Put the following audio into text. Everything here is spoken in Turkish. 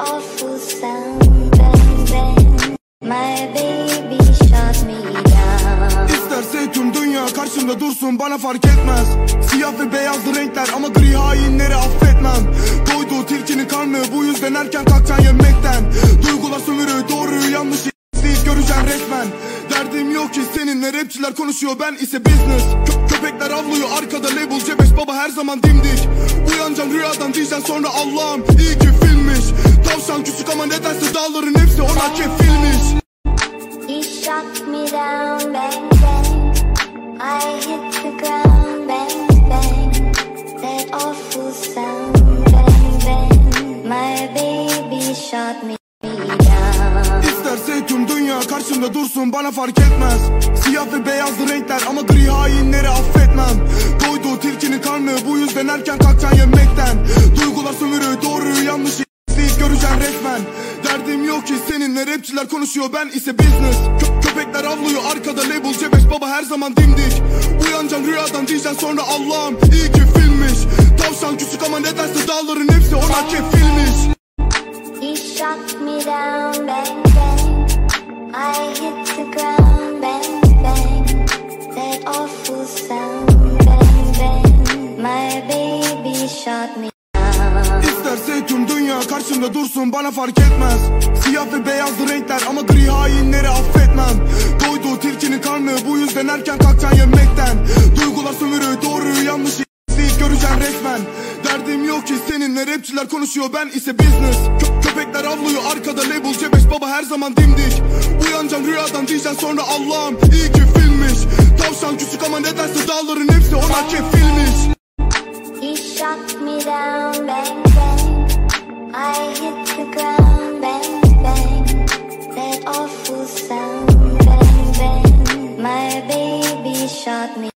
awful tüm dünya karşımda dursun bana fark etmez. Siyah ve beyazlı renkler ama gri hainleri affetmem. Doyduğu tilkinin karnı bu yüzden erken kalkacaksın yemekten. Duygular sömürü doğruyu yanlışı izleyip göreceksin resmen. Derdim yok ki seninle rapçiler konuşuyor ben ise business. Kö- Köpekler avlıyor arkada label C5 baba her zaman dimdik. Uyanacaksın rüyadan diyeceksin sonra Allah'ım iyi ki Tavşan küçük ama nedense dağların hepsi ona kefilmiş He shot me down, bang bang. I hit the ground, bang bang. That awful sound, bang bang. My baby shot me down. İsterse tüm dünya karşımda dursun bana fark etmez Siyah ve beyazlı renkler ama gri hainleri affetmem Doyduğu tilkinin karnı bu yüzden erken kalkacaksın yemekten Derdim yok ki seninle rapçiler konuşuyor. Ben ise business. Kö- Köpekler avlıyor arkada label C5 baba her zaman dimdik. Uyanacaksın rüyadan diyeceksin sonra Allah'ım iyi ki filmmiş. Tavşan küçük ama nedense dağların hepsi ona kefilmiş. İsterse tüm dünya karşımda dursun. Bana fark etmez. Siyah ve beyazlı renkler ama gri hainleri affetmem. Doyduğu tilkinin karnı bu yüzden erken kalkacaksın yemekten. Duygular sömürü doğruyu yanlışı izleyip göreceksin resmen. Derdim yok ki seninle rapçiler konuşuyor ben ise business. Kö- Köpekler avlıyor arkada label C5 baba her zaman dimdik. Uyanacaksın rüyadan diyeceksin sonra Allah'ım iyi ki filmmiş. Tavşan küçük ama nedense dağların hepsi ona kefilmiş That awful